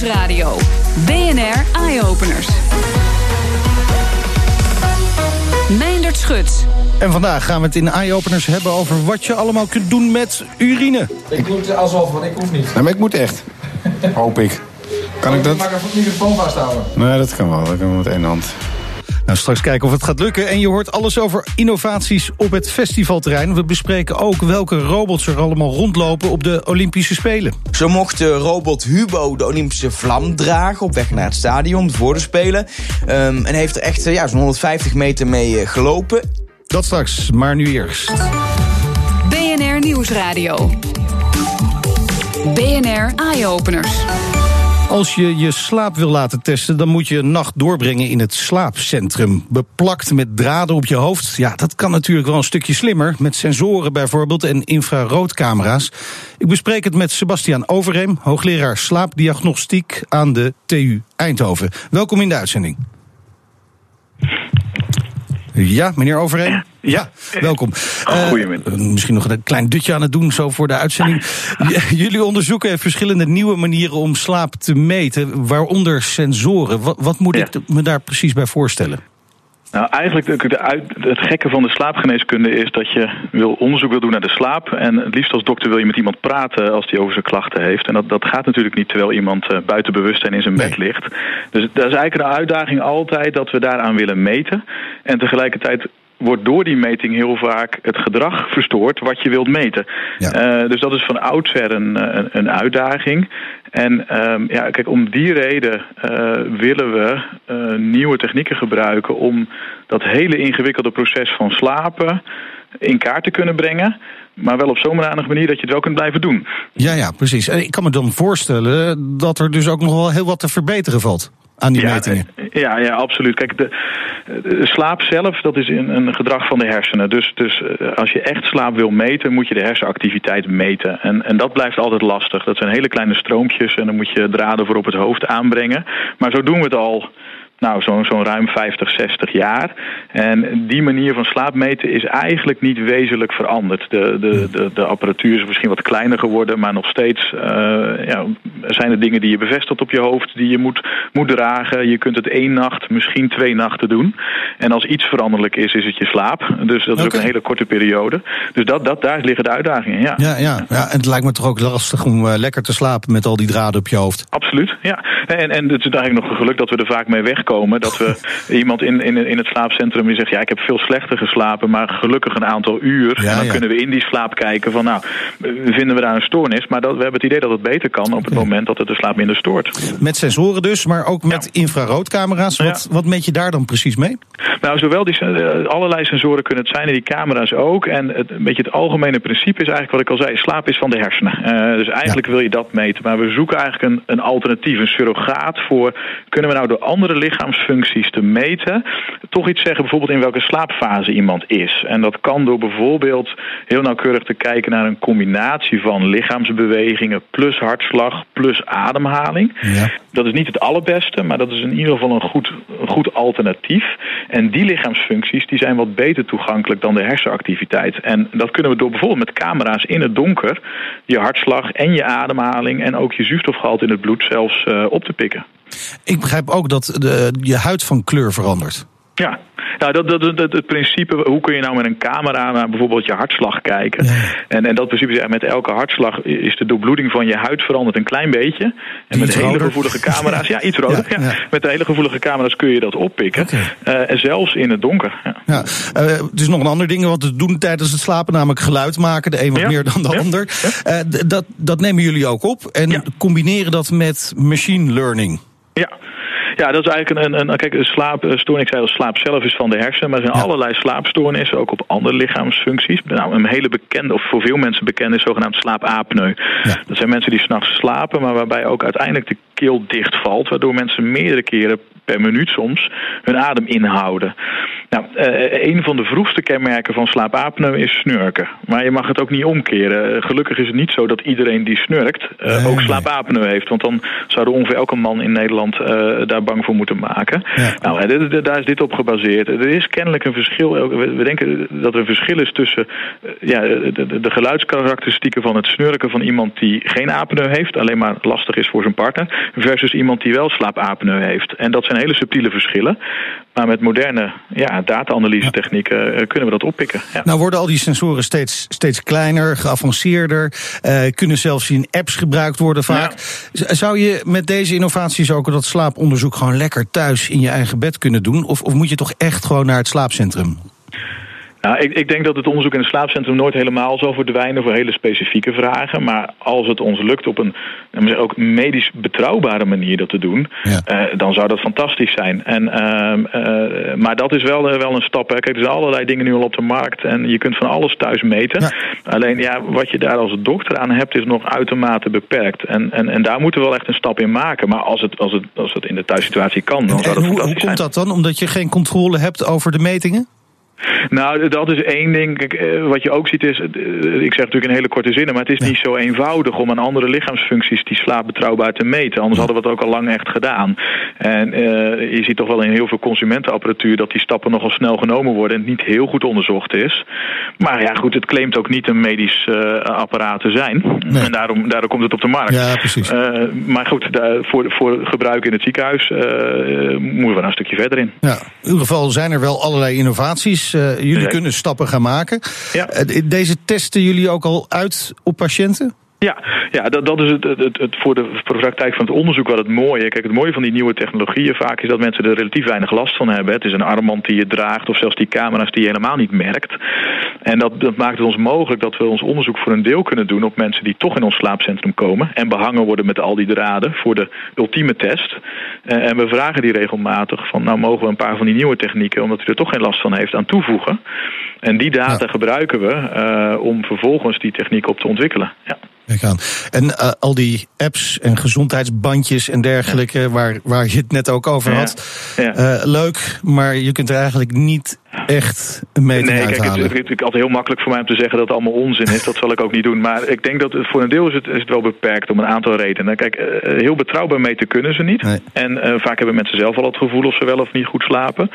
Nieuwsradio. BNR Eye Openers. Meindert Schut. En vandaag gaan we het in Eye Openers hebben over wat je allemaal kunt doen met urine. Ik moet alsof, want ik hoef niet. Nee, maar ik moet echt. Hoop ik. Kan ik dat? Mag ik even de microfoon vasthouden? Nee, dat kan wel. Dat kan wel met één hand. Nou, straks kijken of het gaat lukken. En je hoort alles over innovaties op het festivalterrein. We bespreken ook welke robots er allemaal rondlopen op de Olympische Spelen. Zo mocht de robot Hubo de Olympische vlam dragen op weg naar het stadion voor de Spelen. Um, en heeft er echt uh, ja, zo'n 150 meter mee uh, gelopen. Dat straks, maar nu eerst. BNR Nieuwsradio. BNR Eye Openers. Als je je slaap wil laten testen, dan moet je een nacht doorbrengen in het slaapcentrum. Beplakt met draden op je hoofd. Ja, dat kan natuurlijk wel een stukje slimmer. Met sensoren bijvoorbeeld en infraroodcamera's. Ik bespreek het met Sebastiaan Overheem, hoogleraar slaapdiagnostiek aan de TU Eindhoven. Welkom in de uitzending. Ja, meneer Overheem? Ja, welkom. Goedemiddag. Uh, misschien nog een klein dutje aan het doen, zo voor de uitzending. Jullie onderzoeken verschillende nieuwe manieren om slaap te meten, waaronder sensoren. Wat, wat moet ja. ik me daar precies bij voorstellen? Nou, eigenlijk de, uit, het gekke van de slaapgeneeskunde is dat je wil onderzoek wil doen naar de slaap. En het liefst als dokter wil je met iemand praten als die over zijn klachten heeft. En dat, dat gaat natuurlijk niet terwijl iemand uh, buiten bewustzijn in zijn nee. bed ligt. Dus dat is eigenlijk een uitdaging altijd dat we daaraan willen meten. En tegelijkertijd wordt door die meting heel vaak het gedrag verstoord wat je wilt meten. Ja. Uh, dus dat is van oudsher een, een, een uitdaging. En um, ja, kijk, om die reden uh, willen we uh, nieuwe technieken gebruiken om dat hele ingewikkelde proces van slapen in kaart te kunnen brengen. Maar wel op zo'n manier dat je het wel kunt blijven doen. Ja, ja, precies. En ik kan me dan voorstellen dat er dus ook nog wel heel wat te verbeteren valt aan die ja, metingen. Ja, ja, absoluut. Kijk, de, de, slaap zelf, dat is een, een gedrag van de hersenen. Dus, dus als je echt slaap wil meten, moet je de hersenactiviteit meten. En, en dat blijft altijd lastig. Dat zijn hele kleine stroompjes en dan moet je draden voor op het hoofd aanbrengen. Maar zo doen we het al nou, zo'n zo ruim 50, 60 jaar. En die manier van slaapmeten is eigenlijk niet wezenlijk veranderd. De, de, de, de apparatuur is misschien wat kleiner geworden, maar nog steeds uh, ja, zijn er dingen die je bevestigt op je hoofd, die je moet, moet dragen. Je kunt het één nacht, misschien twee nachten doen. En als iets veranderlijk is, is het je slaap. Dus dat is okay. ook een hele korte periode. Dus dat, dat, daar liggen de uitdagingen, ja. Ja, ja, ja. En het lijkt me toch ook lastig om uh, lekker te slapen met al die draden op je hoofd. Absoluut, ja. En, en het is eigenlijk nog een geluk dat we er vaak mee weg komen. Dat we iemand in, in, in het slaapcentrum die zegt... ja, ik heb veel slechter geslapen, maar gelukkig een aantal uur. Ja, en dan ja. kunnen we in die slaap kijken van... nou, vinden we daar een stoornis? Maar dat, we hebben het idee dat het beter kan op het ja. moment dat het de slaap minder stoort. Met sensoren dus, maar ook met infraroodcamera's. Wat, wat meet je daar dan precies mee? Nou, zowel die, allerlei sensoren kunnen het zijn en die camera's ook. En het, een beetje het algemene principe is eigenlijk wat ik al zei... slaap is van de hersenen. Uh, dus eigenlijk wil je dat meten. Maar we zoeken eigenlijk een, een alternatief, een surrogaat voor... kunnen we nou door andere lichaamsfuncties te meten... toch iets zeggen bijvoorbeeld in welke slaapfase iemand is. En dat kan door bijvoorbeeld heel nauwkeurig te kijken naar een combinatie van lichaamsbewegingen... plus hartslag, plus ademhaling. Ja. Dat is niet het allerbeste, maar dat is in ieder geval een goed, een goed alternatief. En die lichaamsfuncties die zijn wat beter toegankelijk dan de hersenactiviteit. En dat kunnen we door bijvoorbeeld met camera's in het donker... je hartslag en je ademhaling en ook je zuurstofgehalte in het bloed zelfs uh, op te pikken. Ik begrijp ook dat de, je huid van kleur verandert. Ja, nou, dat, dat, dat, het principe, hoe kun je nou met een camera naar bijvoorbeeld je hartslag kijken? Ja. En, en dat principe is met elke hartslag is de doorbloeding van je huid veranderd een klein beetje. En met hele gevoelige camera's, ja, iets roder. Ja, ja. Met de hele gevoelige camera's kun je dat oppikken. Okay. Uh, en zelfs in het donker. Ja. Ja. Uh, het is nog een ander ding wat we doen tijdens het slapen, namelijk geluid maken. De een wat meer dan de ander. Uh, dat, dat nemen jullie ook op en combineren dat met machine learning. Ja. Ja, dat is eigenlijk een, een kijk, een slaapstoornis. Ik zei al, slaap zelf is van de hersenen, maar er zijn ja. allerlei slaapstoornissen, ook op andere lichaamsfuncties. Nou, een hele bekende, of voor veel mensen bekend is zogenaamd slaapapneu. Ja. Dat zijn mensen die s'nachts slapen, maar waarbij ook uiteindelijk de keel dichtvalt, waardoor mensen meerdere keren per minuut soms hun adem inhouden. Nou, uh, een van de vroegste kenmerken van slaapapneu is snurken. Maar je mag het ook niet omkeren. Gelukkig is het niet zo dat iedereen die snurkt nee, ook slaapapneu heeft. Want dan zou er ongeveer elke man in Nederland uh, daar bang voor moeten maken. Ja. Nou, daar is dit op gebaseerd. Er is kennelijk een verschil. We denken dat er een verschil is tussen ja, de geluidskarakteristieken van het snurken van iemand die geen apneu heeft, alleen maar lastig is voor zijn partner. versus iemand die wel slaapapneu heeft. En dat zijn hele subtiele verschillen. Maar met moderne ja, data-analyse technieken eh, kunnen we dat oppikken. Ja. Nou worden al die sensoren steeds, steeds kleiner, geavanceerder. Uh, kunnen zelfs in apps gebruikt worden vaak. Zou je met deze innovaties ook dat slaaponderzoek gewoon lekker thuis in je eigen bed kunnen doen? Of, of moet je toch echt gewoon naar het slaapcentrum? Nou, ik, ik, denk dat het onderzoek in het slaapcentrum nooit helemaal zal verdwijnen voor hele specifieke vragen. Maar als het ons lukt op een ook medisch betrouwbare manier dat te doen, ja. uh, dan zou dat fantastisch zijn. En, uh, uh, maar dat is wel, wel een stap. Hè. Kijk, er zijn allerlei dingen nu al op de markt en je kunt van alles thuis meten. Ja. Alleen ja, wat je daar als dokter aan hebt, is nog uitermate beperkt. En, en, en daar moeten we wel echt een stap in maken. Maar als het, als het, als het in de thuissituatie kan, dan en, zou dat en hoe, fantastisch hoe komt dat dan? Omdat je geen controle hebt over de metingen? Nou, dat is één ding. Kijk, wat je ook ziet is, ik zeg natuurlijk in hele korte zinnen, maar het is niet zo eenvoudig om aan andere lichaamsfuncties die slaap betrouwbaar te meten. Anders hadden we het ook al lang echt gedaan. En uh, je ziet toch wel in heel veel consumentenapparatuur dat die stappen nogal snel genomen worden en het niet heel goed onderzocht is. Maar ja, goed, het claimt ook niet een medisch uh, apparaat te zijn. Nee. En daarom, daarom komt het op de markt. Ja, precies. Uh, maar goed, daar, voor, voor gebruik in het ziekenhuis moeten we daar een stukje verder in. Ja, in ieder geval zijn er wel allerlei innovaties. Uh, jullie nee. kunnen stappen gaan maken. Ja. Uh, deze testen jullie ook al uit op patiënten? Ja, ja dat, dat is het, het, het, voor, de, voor de praktijk van het onderzoek wat het mooie. Kijk, het mooie van die nieuwe technologieën vaak is dat mensen er relatief weinig last van hebben. Het is een armband die je draagt of zelfs die camera's die je helemaal niet merkt. En dat, dat maakt het ons mogelijk dat we ons onderzoek voor een deel kunnen doen op mensen die toch in ons slaapcentrum komen en behangen worden met al die draden voor de ultieme test. En we vragen die regelmatig van nou mogen we een paar van die nieuwe technieken, omdat u er toch geen last van heeft, aan toevoegen. En die data ja. gebruiken we uh, om vervolgens die techniek op te ontwikkelen. Ja. Gaan. En uh, al die apps en gezondheidsbandjes en dergelijke, ja. waar, waar je het net ook over had. Ja. Uh, leuk, maar je kunt er eigenlijk niet echt een meting nee, uithalen. Kijk, het, is altijd heel makkelijk voor mij om te zeggen dat het allemaal onzin is. dat zal ik ook niet doen. Maar ik denk dat het, voor een deel is het, is het wel beperkt om een aantal redenen. Kijk, uh, heel betrouwbaar meten kunnen ze niet. Nee. En vaak hebben mensen zelf al het gevoel of ze wel of niet goed slapen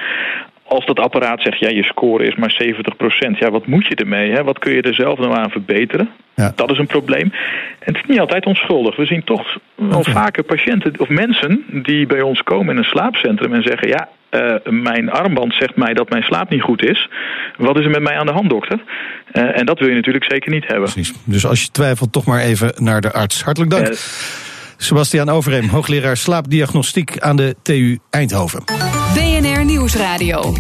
als dat apparaat zegt, ja, je score is maar 70%, ja, wat moet je ermee? Hè? Wat kun je er zelf nou aan verbeteren? Ja. Dat is een probleem. En het is niet altijd onschuldig. We zien toch wel okay. vaker patiënten of mensen die bij ons komen in een slaapcentrum en zeggen, ja, uh, mijn armband zegt mij dat mijn slaap niet goed is. Wat is er met mij aan de hand, dokter? Uh, en dat wil je natuurlijk zeker niet hebben. Precies. Dus als je twijfelt, toch maar even naar de arts. Hartelijk dank. Uh, Sebastiaan Overheem, hoogleraar slaapdiagnostiek aan de TU Eindhoven. BNR Nieuwsradio.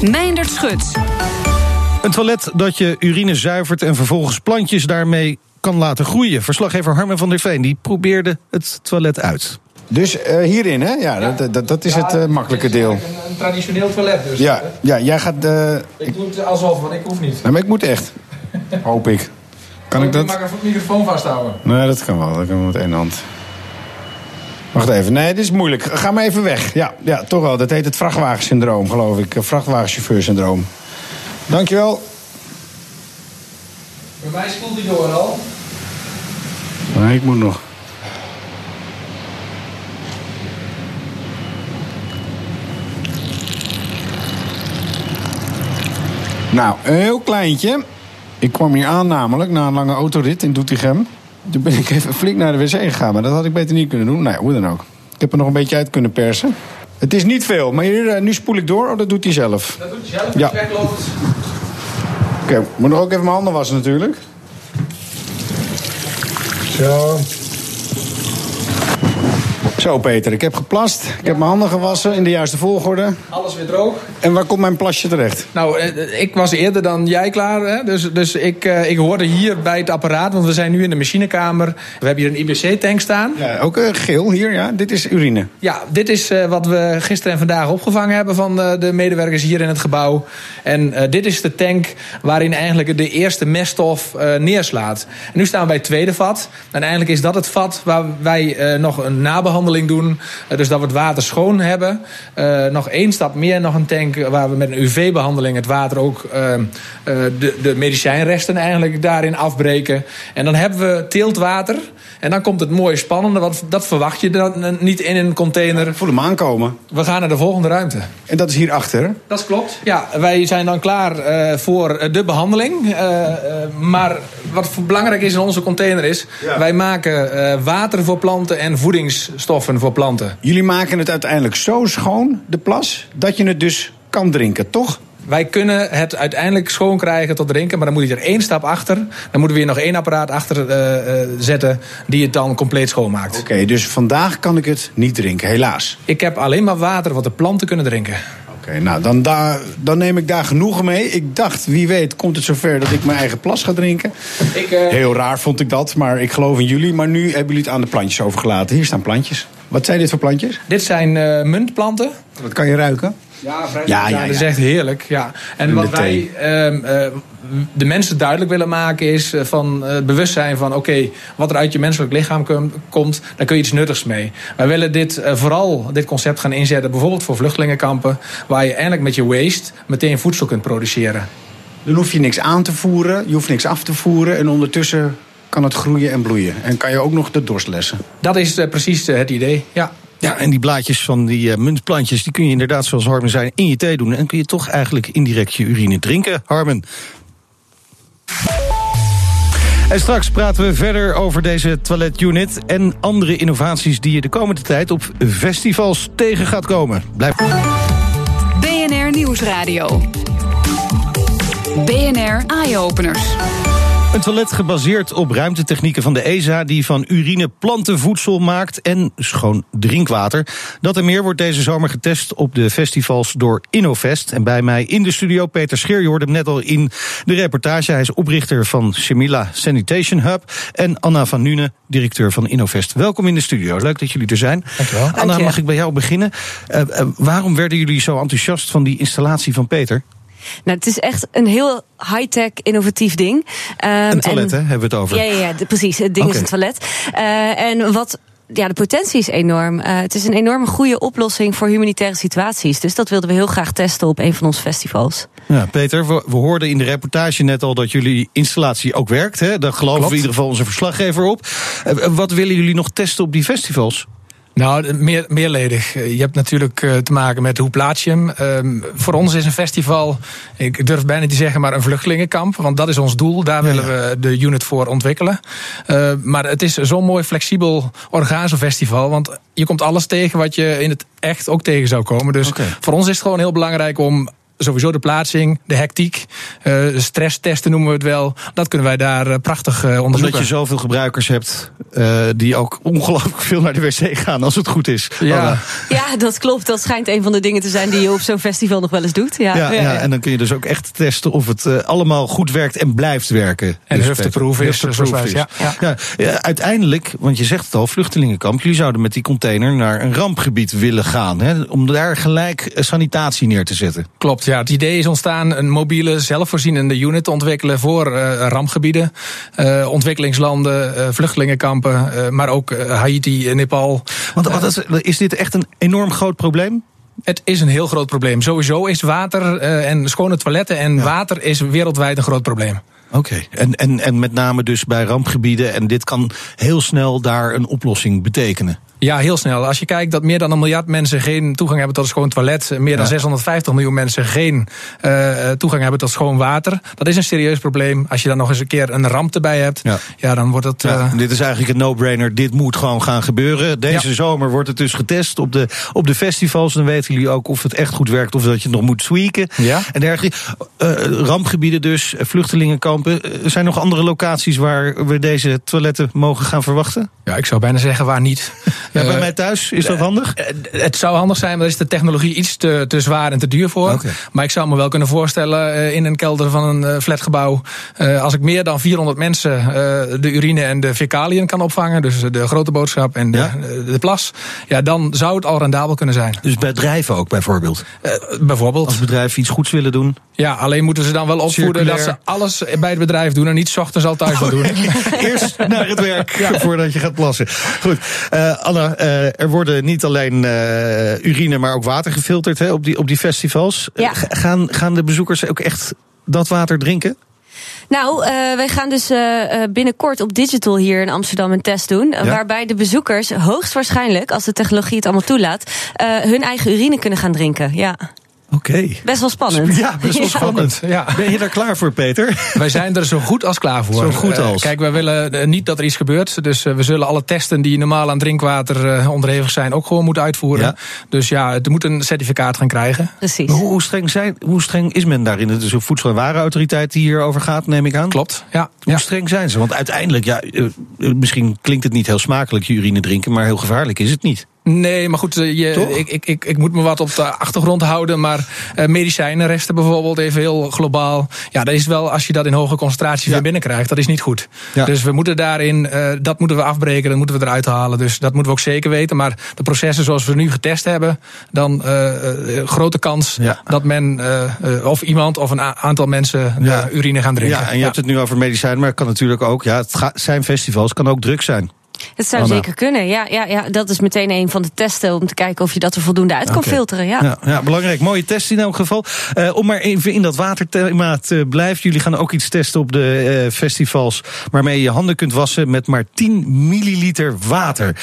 Meindert Schut. Een toilet dat je urine zuivert en vervolgens plantjes daarmee kan laten groeien. Verslaggever Harmen van der Veen die probeerde het toilet uit. Dus uh, hierin, hè? Ja, ja. Dat, dat, dat, is ja, het uh, makkelijke deel. Een, een, traditioneel toilet dus. Ja, ja jij gaat... Uh, ik doe het alsof, want ik hoef niet. Nou, maar ik moet echt. Hoop ik. Kan ik dat? Mag ik een microfoon vasthouden? Nee, dat kan wel. Dat kan met één hand. Wacht even. Nee, dit is moeilijk. Ga maar even weg. Ja, ja toch wel. Dat heet het vrachtwagensyndroom, geloof ik. Vrachtwagenchauffeursyndroom. Dankjewel. Bij mij spoelt hij door al. Nee, ik moet nog. Nou, een heel kleintje. Ik kwam hier aan namelijk na een lange autorit in Doetinchem. Toen ben ik even flink naar de wc gegaan, maar dat had ik beter niet kunnen doen. Nou ja, hoe dan ook. Ik heb er nog een beetje uit kunnen persen. Het is niet veel, maar hier, nu spoel ik door. Oh, dat doet hij zelf. Dat doet hij zelf? Ja. Wegloopt. Oké, okay, moet nog ook even mijn handen wassen natuurlijk. Zo. Zo, Peter, ik heb geplast. Ik heb mijn handen gewassen in de juiste volgorde. Alles weer droog. En waar komt mijn plasje terecht? Nou, ik was eerder dan jij klaar. Hè? Dus, dus ik, ik hoorde hier bij het apparaat, want we zijn nu in de machinekamer. We hebben hier een IBC-tank staan. Ja, ook uh, geel hier, ja. Dit is urine. Ja, dit is uh, wat we gisteren en vandaag opgevangen hebben van uh, de medewerkers hier in het gebouw. En dit is de tank waarin eigenlijk de eerste meststof neerslaat. En nu staan we bij het tweede vat. En eigenlijk is dat het vat waar wij nog een nabehandeling Doen. Eh, dus dat we het water schoon hebben. Uh, nog één stap meer, nog een tank waar we met een UV-behandeling het water ook uh, de, de medicijnresten eigenlijk daarin afbreken. En dan hebben we teeltwater. En dan komt het mooie spannende, want dat verwacht je dan niet in een container. Voel hem aankomen. We gaan naar de volgende ruimte. En dat is hierachter? Dat klopt. Ja, wij zijn dan klaar uh, voor de behandeling. Uh, uh, maar wat belangrijk is in onze container is... Ja. wij maken water voor planten en voedingsstoffen voor planten. Jullie maken het uiteindelijk zo schoon, de plas... dat je het dus kan drinken, toch? Wij kunnen het uiteindelijk schoon krijgen tot drinken, maar dan moet je er één stap achter. Dan moeten we weer nog één apparaat achter uh, uh, zetten die het dan compleet schoonmaakt. Oké, okay, dus vandaag kan ik het niet drinken, helaas. Ik heb alleen maar water wat de planten kunnen drinken. Oké, okay, nou dan, daar, dan neem ik daar genoegen mee. Ik dacht, wie weet, komt het zover dat ik mijn eigen plas ga drinken. Ik, uh... Heel raar vond ik dat, maar ik geloof in jullie. Maar nu hebben jullie het aan de plantjes overgelaten. Hier staan plantjes. Wat zijn dit voor plantjes? Dit zijn muntplanten. Wat kan je ruiken? Ja, vrij ja, ja, ja, dat is echt heerlijk. Ja. En wat wij uh, uh, de mensen duidelijk willen maken is uh, van het bewustzijn van... oké, wat er uit je menselijk lichaam komt, daar kun je iets nuttigs mee. Wij willen dit, vooral dit concept gaan inzetten bijvoorbeeld voor vluchtelingenkampen... waar je eindelijk met je waste meteen voedsel kunt produceren. Dan hoef je niks aan te voeren, je hoeft niks af te voeren... en ondertussen kan het groeien en bloeien. En kan je ook nog de dorst lessen. Dat is precies het idee, ja. Ja, en die blaadjes van die uh, muntplantjes, die kun je inderdaad, zoals Harmen zei, in je thee doen. En kun je toch eigenlijk indirect je urine drinken, Harmen. En straks praten we verder over deze toiletunit en andere innovaties die je de komende tijd op festivals tegen gaat komen. Blijf. BNR Nieuwsradio. BNR Eye Openers. Een toilet gebaseerd op ruimtetechnieken van de ESA... die van urine plantenvoedsel maakt en schoon drinkwater. Dat en meer wordt deze zomer getest op de festivals door Innovest. En bij mij in de studio Peter Scheer, je hoorde hem net al in de reportage. Hij is oprichter van Semila Sanitation Hub. En Anna van Nune, directeur van Innovest. Welkom in de studio, leuk dat jullie er zijn. Dankjewel. Anna, mag ik bij jou beginnen? Uh, uh, waarom werden jullie zo enthousiast van die installatie van Peter? Nou, het is echt een heel high-tech, innovatief ding. Um, een toilet, en, hè, hebben we het over? Ja, ja, ja de, precies. Het ding okay. is een toilet. Uh, en wat ja, de potentie is enorm. Uh, het is een enorme goede oplossing voor humanitaire situaties. Dus dat wilden we heel graag testen op een van onze festivals. Ja, Peter, we, we hoorden in de reportage net al dat jullie installatie ook werkt. Hè? Daar geloven Klopt. we in ieder geval onze verslaggever op. Uh, wat willen jullie nog testen op die festivals? Nou, meer, meerledig. Je hebt natuurlijk uh, te maken met hoe plaats je hem. Um, voor ons is een festival, ik durf bijna te zeggen, maar een vluchtelingenkamp. Want dat is ons doel. Daar willen we de unit voor ontwikkelen. Uh, maar het is zo'n mooi flexibel orgaanfestival. Want je komt alles tegen wat je in het echt ook tegen zou komen. Dus okay. voor ons is het gewoon heel belangrijk om sowieso de plaatsing, de hectiek, uh, stresstesten noemen we het wel. Dat kunnen wij daar uh, prachtig uh, onderzoeken. Omdat je zoveel gebruikers hebt die ook ongelooflijk veel naar de wc gaan als het goed is. Ja. ja, dat klopt. Dat schijnt een van de dingen te zijn die je op zo'n festival nog wel eens doet. Ja, ja, ja, en dan kun je dus ook echt testen of het allemaal goed werkt en blijft werken. En dus hufteproof is. Hufteproof is. Ja, ja. Ja, uiteindelijk, want je zegt het al, vluchtelingenkamp, jullie zouden met die container naar een rampgebied willen gaan. Hè, om daar gelijk sanitatie neer te zetten. Klopt, ja, het idee is ontstaan een mobiele, zelfvoorzienende unit te ontwikkelen voor uh, rampgebieden, uh, ontwikkelingslanden, uh, vluchtelingenkampen, maar ook Haiti, Nepal. Want wat is, is dit echt een enorm groot probleem? Het is een heel groot probleem. Sowieso is water en schone toiletten en ja. water is wereldwijd een groot probleem. Oké, okay. en, en, en met name dus bij rampgebieden. En dit kan heel snel daar een oplossing betekenen. Ja, heel snel. Als je kijkt dat meer dan een miljard mensen geen toegang hebben tot een schoon toilet. Meer dan ja. 650 miljoen mensen geen uh, toegang hebben tot schoon water. Dat is een serieus probleem. Als je dan nog eens een keer een ramp erbij hebt. Ja, ja dan wordt het. Uh... dit is eigenlijk een no-brainer. Dit moet gewoon gaan gebeuren. Deze zomer wordt het dus getest op de, op de festivals. Dan weten jullie ook of het echt goed werkt. Of dat je het nog moet tweaken. Ja. En dergelijke. rampgebieden dus, vluchtelingenkampen. Zijn nog andere locaties waar we deze toiletten mogen gaan verwachten? Ja, ik zou bijna zeggen waar niet. Ja, bij mij thuis, is dat handig? Het zou handig zijn, maar daar is de technologie iets te, te zwaar en te duur voor. Okay. Maar ik zou me wel kunnen voorstellen in een kelder van een flatgebouw... als ik meer dan 400 mensen de urine en de fecaliën kan opvangen... dus de grote boodschap en de, ja? de plas... ja, dan zou het al rendabel kunnen zijn. Dus bedrijven ook bijvoorbeeld? Bijvoorbeeld. Als bedrijven iets goeds willen doen? Ja, alleen moeten ze dan wel opvoeden Circulair. dat ze alles bij het bedrijf doen... en niet s ochtends al thuis oh, doen. Eerst naar het werk, ja. voordat je gaat plassen. Goed, uh, Anna, Uh, er worden niet alleen uh, urine, maar ook water gefilterd hè, op, die, op die festivals. Ja. gaan, gaan de bezoekers ook echt dat water drinken? Nou, uh, wij gaan dus uh, binnenkort op digital hier in Amsterdam een test doen. Ja. Waarbij de bezoekers hoogstwaarschijnlijk, als de technologie het allemaal toelaat, hun eigen urine kunnen gaan drinken. Ja. Oké. Okay. Best wel spannend. Ja, best wel spannend. Ja. Ben je daar klaar voor, Peter? Wij zijn er zo goed als klaar voor. Zo goed als. Uh, kijk, wij willen uh, niet dat er iets gebeurt. Dus uh, we zullen alle testen die normaal aan drinkwater onderhevig zijn... ook gewoon moeten uitvoeren. Ja. Dus ja, het moet een certificaat gaan krijgen. Precies. Hoe, hoe, streng zijn, hoe streng is men daarin? Het is een voedsel- en warenautoriteit die hierover gaat, neem ik aan. Klopt, ja. Hoe ja. streng zijn ze? Want uiteindelijk, ja, misschien klinkt het niet heel smakelijk, je urine drinken... maar heel gevaarlijk is het niet. Nee, maar goed, je, ik, ik, ik, ik moet me wat op de achtergrond houden. Maar uh, medicijnenresten bijvoorbeeld, even heel globaal. Ja, dat is wel, als je dat in hoge concentraties ja. weer binnenkrijgt, dat is niet goed. Ja. Dus we moeten daarin, uh, dat moeten we afbreken, dat moeten we eruit halen. Dus dat moeten we ook zeker weten. Maar de processen zoals we nu getest hebben, dan uh, grote kans ja. dat men, of iemand of een aantal mensen urine gaan drinken. Ja, en je hebt het nu over medicijnen, maar het kan natuurlijk ook, ja, het zijn festivals, kan ook druk zijn. Het zou Anna. zeker kunnen. Ja, ja, ja, dat is meteen een van de testen om te kijken of je dat er voldoende uit kan filteren. Ja. Ja, ja, belangrijk. Mooie test in elk geval. Uh, om maar even in dat waterthema te blijven. Jullie gaan ook iets testen op de uh, festivals. waarmee je je handen kunt wassen met maar 10 milliliter water.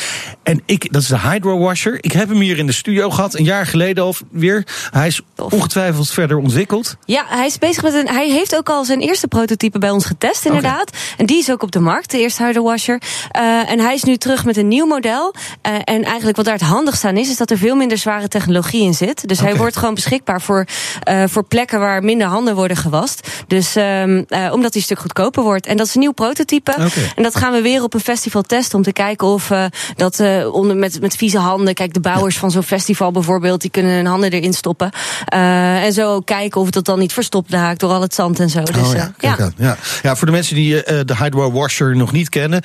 En ik, dat is de Hydro Washer. Ik heb hem hier in de studio gehad, een jaar geleden alweer. Hij is ongetwijfeld verder ontwikkeld. Ja, hij is bezig met een. Hij heeft ook al zijn eerste prototype bij ons getest, inderdaad. Okay. En die is ook op de markt, de eerste Hydro Washer. Uh, en hij is nu terug met een nieuw model. Uh, en eigenlijk wat daar het handigst aan is, is dat er veel minder zware technologie in zit. Dus okay. hij wordt gewoon beschikbaar voor, uh, voor plekken waar minder handen worden gewast. Dus um, uh, omdat hij een stuk goedkoper wordt. En dat is een nieuw prototype. Okay. En dat gaan we weer op een festival testen om te kijken of dat onder, met, met vieze handen. Kijk, de bouwers van zo'n festival bijvoorbeeld, die kunnen hun handen erin stoppen. En zo kijken of dat dan niet verstopt raakt door al het zand en zo. Dus, oh, ja. Ja. ja. ja, voor de mensen die de Hydro Washer nog niet kennen,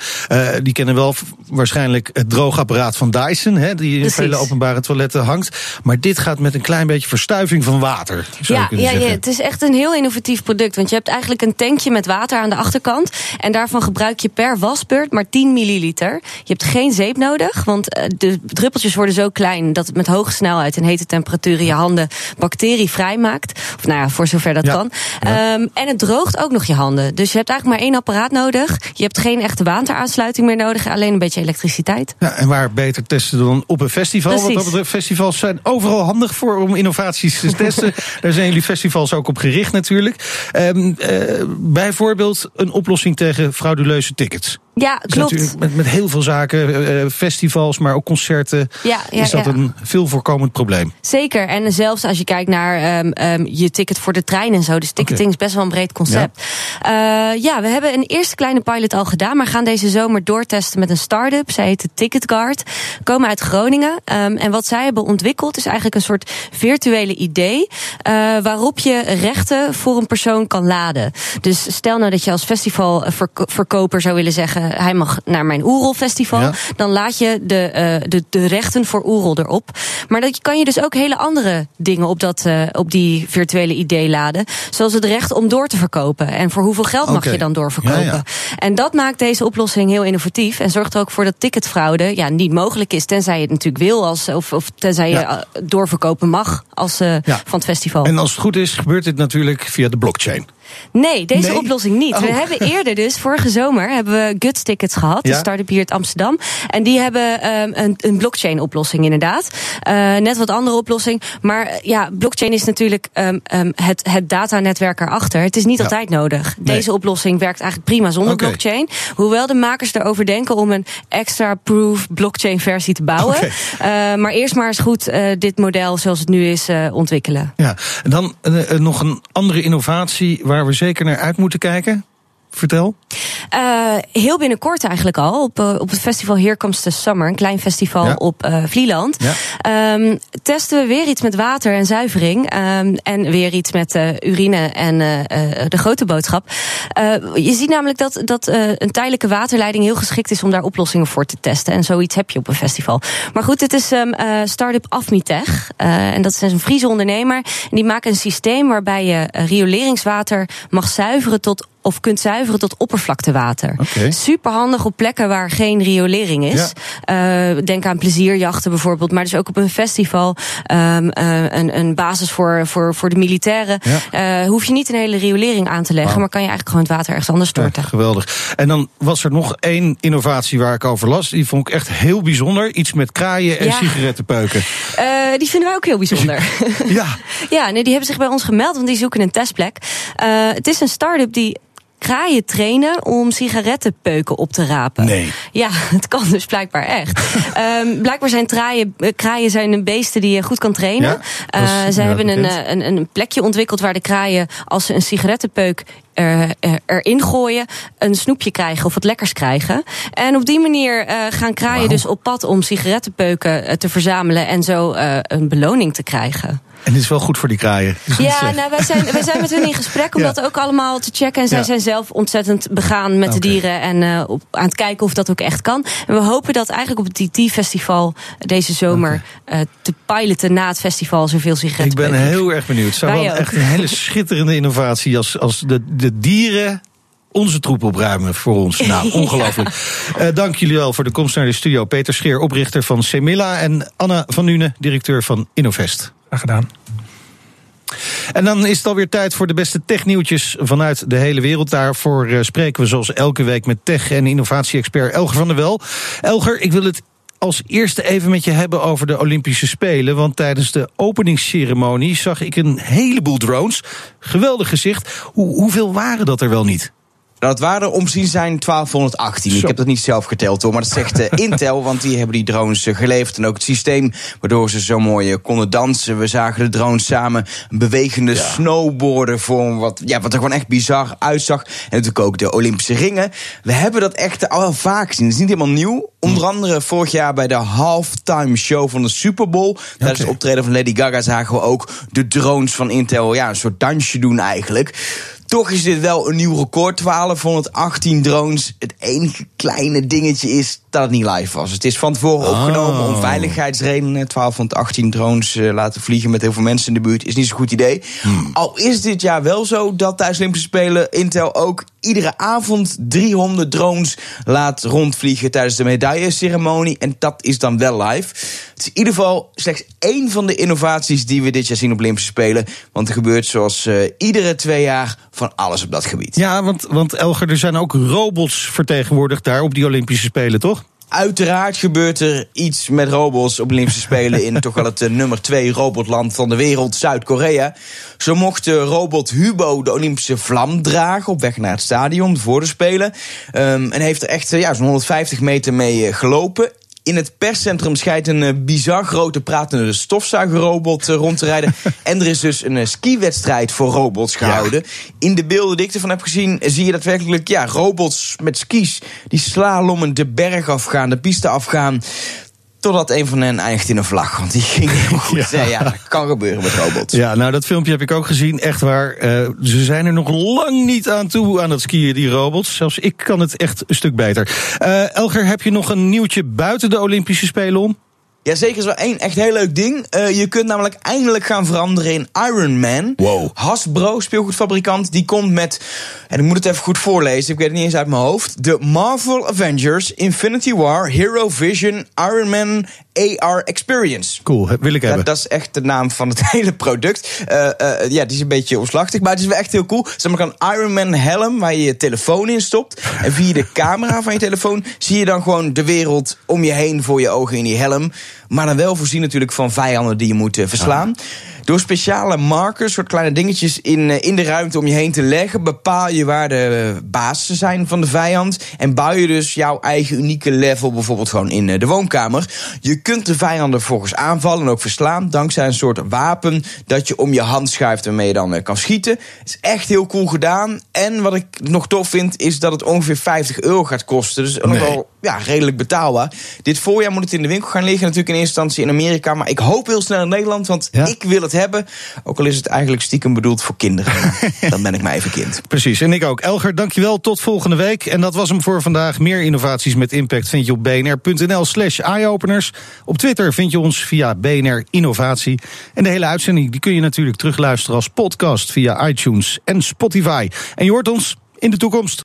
die kennen wel waarschijnlijk het droogapparaat van Dyson, hè, die in Precies. vele openbare toiletten hangt. Maar dit gaat met een klein beetje verstuiving van water. Zou Ja, je ja, ja, het is echt een heel innovatief product. Want je hebt eigenlijk een tankje met water aan de achterkant. En daarvan gebruik je per wasbeurt maar 10 milliliter. Je hebt geen zeep nodig, want uh, de druppeltjes worden zo klein dat het met hoge snelheid en hete temperaturen je handen bacterievrij maakt. Of nou ja, voor zover dat Ja. kan. Um, en het droogt ook nog je handen. Dus je hebt eigenlijk maar één apparaat nodig. Je hebt geen echte wateraansluiting meer nodig, alleen een beetje elektriciteit. Ja, en waar beter testen dan op een festival? Wat Precies. dat betreft, festivals zijn overal handig voor om innovaties te testen. Daar zijn jullie festivals ook op gericht natuurlijk. Um, uh, bijvoorbeeld een oplossing tegen frauduleuze tickets. Ja, is klopt. natuurlijk met, met heel veel zaken, uh, festivals, maar ook concerten, Ja, ja, is dat ja. een veel voorkomend probleem. Zeker. En zelfs als je kijkt naar um, um, je ticket voor de trein en zo. Dus ticketing is best wel een breed concept. Ja. Uh, ja, we hebben een eerste kleine pilot al gedaan. Maar gaan deze zomer doortesten met een start-up. Zij heet de Ticketguard. Komen uit Groningen. Um, en wat zij hebben ontwikkeld is eigenlijk een soort virtuele idee. Uh, waarop je rechten voor een persoon kan laden. Dus stel nou dat je als festivalverkoper zou willen zeggen. Hij mag naar mijn Oerol festival. Ja. Dan laat je de, uh, de, de rechten voor Oerol erop. Maar dat kan je dus ook hele andere dingen op, dat, uh, op die virtuele idee laden. Zoals het recht om door te verkopen. En voor hoeveel geld mag je dan doorverkopen? Ja, ja. En dat maakt deze oplossing heel innovatief. En zorgt er ook voor dat ticketfraude ja, niet mogelijk is. Tenzij je het natuurlijk wil. Als, of, of tenzij je doorverkopen mag als, van het festival. En als het goed is, gebeurt dit natuurlijk via de blockchain. Nee, deze Nee? oplossing niet. We Oh. hebben eerder dus, vorige zomer, hebben we Guts Tickets gehad. Ja. De start-up hier uit Amsterdam. En die hebben um, een, een blockchain oplossing inderdaad. Uh, net wat andere oplossing. Maar uh, ja, blockchain is natuurlijk um, um, het, het datanetwerk erachter. Het is niet Ja. altijd nodig. Nee. Deze oplossing werkt eigenlijk prima zonder blockchain. Hoewel de makers erover denken om een extra proof blockchain versie te bouwen. Uh, maar eerst maar eens goed uh, dit model zoals het nu is ontwikkelen. Ja, en dan nog een andere innovatie waar we zeker naar uit moeten kijken. Vertel. Uh, heel binnenkort eigenlijk al. Op, uh, op het festival Here Comes the Summer. Een klein festival Ja. op uh, Vlieland. Ja. Um, testen we weer iets met water en zuivering. Um, en weer iets met uh, urine en de grote boodschap. Je ziet namelijk dat, dat een tijdelijke waterleiding heel geschikt is om daar oplossingen voor te testen. En zoiets heb je op een festival. Maar goed, het is um, start-up Afmitech. En dat is een Friese ondernemer. En die maken een systeem waarbij je rioleringswater mag zuiveren tot of kunt zuiveren tot oppervlak oppervlaktewater. Oké. Super handig op plekken waar geen riolering is. Eh, denk aan plezierjachten bijvoorbeeld, maar dus ook op een festival. ehm, eh, een, een basis voor, voor, voor de militairen. Eh, hoef je niet een hele riolering aan te leggen, maar kan je eigenlijk gewoon het water ergens anders Ja, storten. geweldig. En dan was er nog één innovatie waar ik over las. Die vond ik echt heel bijzonder. Iets met kraaien en sigarettenpeuken. Die vinden wij ook heel bijzonder. Ja, Ja, nee, die hebben zich bij ons gemeld, want die zoeken een testplek. Het is een start-up die kraaien trainen om sigarettenpeuken op te rapen. Nee. Ja, het kan dus blijkbaar echt. Ehm, blijkbaar zijn kraaien, eh, kraaien zijn een beesten die je goed kan trainen. Ja, is, Eh, ze ja, hebben een, eh, een, een plekje ontwikkeld waar de kraaien, als ze een sigarettenpeuk er, er- erin gooien, een snoepje krijgen of wat lekkers krijgen. En op die manier eh, gaan kraaien dus op pad om sigarettenpeuken eh, te verzamelen en zo eh, een beloning te krijgen. en dit is wel goed voor die kraaien. Ja, nou, wij, zijn, wij zijn met hun in gesprek om Ja. dat ook allemaal te checken. En zij Ja. zijn zelf ontzettend begaan met de dieren en eh, op, aan het kijken of dat ook echt kan. En we hopen dat eigenlijk op het TT-festival deze zomer eh, te piloten na het festival zoveel Ik sigaretten. ben heel erg benieuwd. Het zou wel echt een hele schitterende innovatie als, als de, de dieren onze troep opruimen voor ons. Nou, ongelooflijk. Eh, dank jullie wel voor de komst naar de studio. Peter Scheer, oprichter van Semilla. En Anna van Nune, directeur van Innovest. Graag gedaan. En dan is het alweer tijd voor de beste technieuwtjes vanuit de hele wereld. Daarvoor eh, spreken we zoals elke week met tech- en innovatie-expert Elger van der Wel. Elger, ik wil het als eerste even met je hebben over de Olympische Spelen. Want tijdens de openingsceremonie zag ik een heleboel drones. Geweldig gezicht. Hoe, hoeveel waren dat er wel niet? Het waren er omzien zijn 1218. Zo. Ik heb dat niet zelf geteld hoor, maar dat zegt eh, Intel, want die hebben die drones eh, geleverd. En ook het systeem waardoor ze zo mooi eh, konden dansen. We zagen de drones samen een bewegende snowboarden vormen, wat, ja, wat er gewoon echt bizar uitzag. En natuurlijk ook de Olympische ringen. We hebben dat echt al wel vaak gezien. Het is niet helemaal nieuw. Onder andere vorig jaar bij de halftime show van de Super Bowl. Tijdens het optreden van Lady Gaga zagen we ook de drones van Intel ja, een soort dansje doen eigenlijk. Toch is dit wel een nieuw record. 1218 drones. Het enige kleine dingetje is dat het niet live was. Het is van tevoren opgenomen om veiligheidsredenen. 1218 drones eh, laten vliegen met heel veel mensen in de buurt is niet zo'n goed idee. Al is dit jaar wel zo dat tijdens de Olympische Spelen Intel ook iedere avond 300 drones laat rondvliegen tijdens de medailleceremonie. En dat is dan wel live. Het is in ieder geval slechts één van de innovaties die we dit jaar zien op Olympische Spelen. Want er gebeurt zoals eh, iedere twee jaar van alles op dat gebied. Ja, want, want Elger, er zijn ook robots vertegenwoordigd daar op die Olympische Spelen, toch? Uiteraard gebeurt er iets met robots op Olympische Spelen in toch wel het eh, nummer twee robotland van de wereld, Zuid-Korea. Zo mocht robot Hubo de Olympische vlam dragen op weg naar het stadion voor de Spelen. Ehm, en heeft er echt eh, ja, zo'n 150 meter mee gelopen. In het perscentrum schijnt een eh, bizar grote pratende stofzuigerrobot eh, rond te rijden. en er is dus een uh, skiwedstrijd voor robots gehouden. In de beelden die ik ervan heb gezien, eh, zie je daadwerkelijk ja, robots met skis die slalommen de berg afgaan, de piste afgaan. Totdat een van hen eindigt in een vlag. Want die ging helemaal goed. Ja, ja dat kan gebeuren met robots. Ja, nou dat filmpje heb ik ook gezien. Echt waar. eh, ze zijn er nog lang niet aan toe aan het skiën, die robots. Zelfs ik kan het echt een stuk beter. Eh, Elger, heb je nog een nieuwtje buiten de Olympische Spelen om? Ja, zeker is wel één echt heel leuk ding. Uh, je kunt namelijk eindelijk gaan veranderen in Iron Man. Wow. Hasbro, speelgoedfabrikant, die komt met... en ik moet het even goed voorlezen, ik weet het niet eens uit mijn hoofd... de Marvel Avengers Infinity War Hero Vision Iron Man AR Experience. Cool, wil ik hebben. Ja, dat is echt de naam van het hele product. Uh, uh, ja, die is een beetje omslachtig, maar het is wel echt heel cool. Zeg maar een Iron Man helm waar je je telefoon in stopt. En via de camera van je telefoon zie je dan gewoon de wereld om je heen voor je ogen in die helm. Maar dan wel voorzien natuurlijk van vijanden die je moet uh, verslaan. Door speciale markers, soort kleine dingetjes in, uh, in de ruimte om je heen te leggen, bepaal je waar de basen zijn van de vijand. En bouw je dus jouw eigen unieke level, bijvoorbeeld gewoon in uh, de woonkamer. Je kunt de vijanden volgens aanvallen en ook verslaan, dankzij een soort wapen dat je om je hand schuift waarmee je dan kan schieten. Het is echt heel cool gedaan. En wat ik nog tof vind, is dat het ongeveer 50 euro gaat kosten. Dus nee. nog wel ja, redelijk betaalbaar. Dit voorjaar moet het in de winkel gaan liggen, natuurlijk in eerste instantie in Amerika. Maar ik hoop heel snel in Nederland, want ja? ik wil het hebben. Ook al is het eigenlijk stiekem bedoeld voor kinderen. Dan ben ik maar even kind. Precies, en ik ook. Elger, dankjewel. Tot volgende week. En dat was hem voor vandaag. Meer innovaties met impact vind je op bnr.nl slash eyeopeners. Op Twitter vind je ons via BNR Innovatie. En de hele uitzending die kun je natuurlijk terugluisteren als podcast via iTunes en Spotify. En je hoort ons in de toekomst.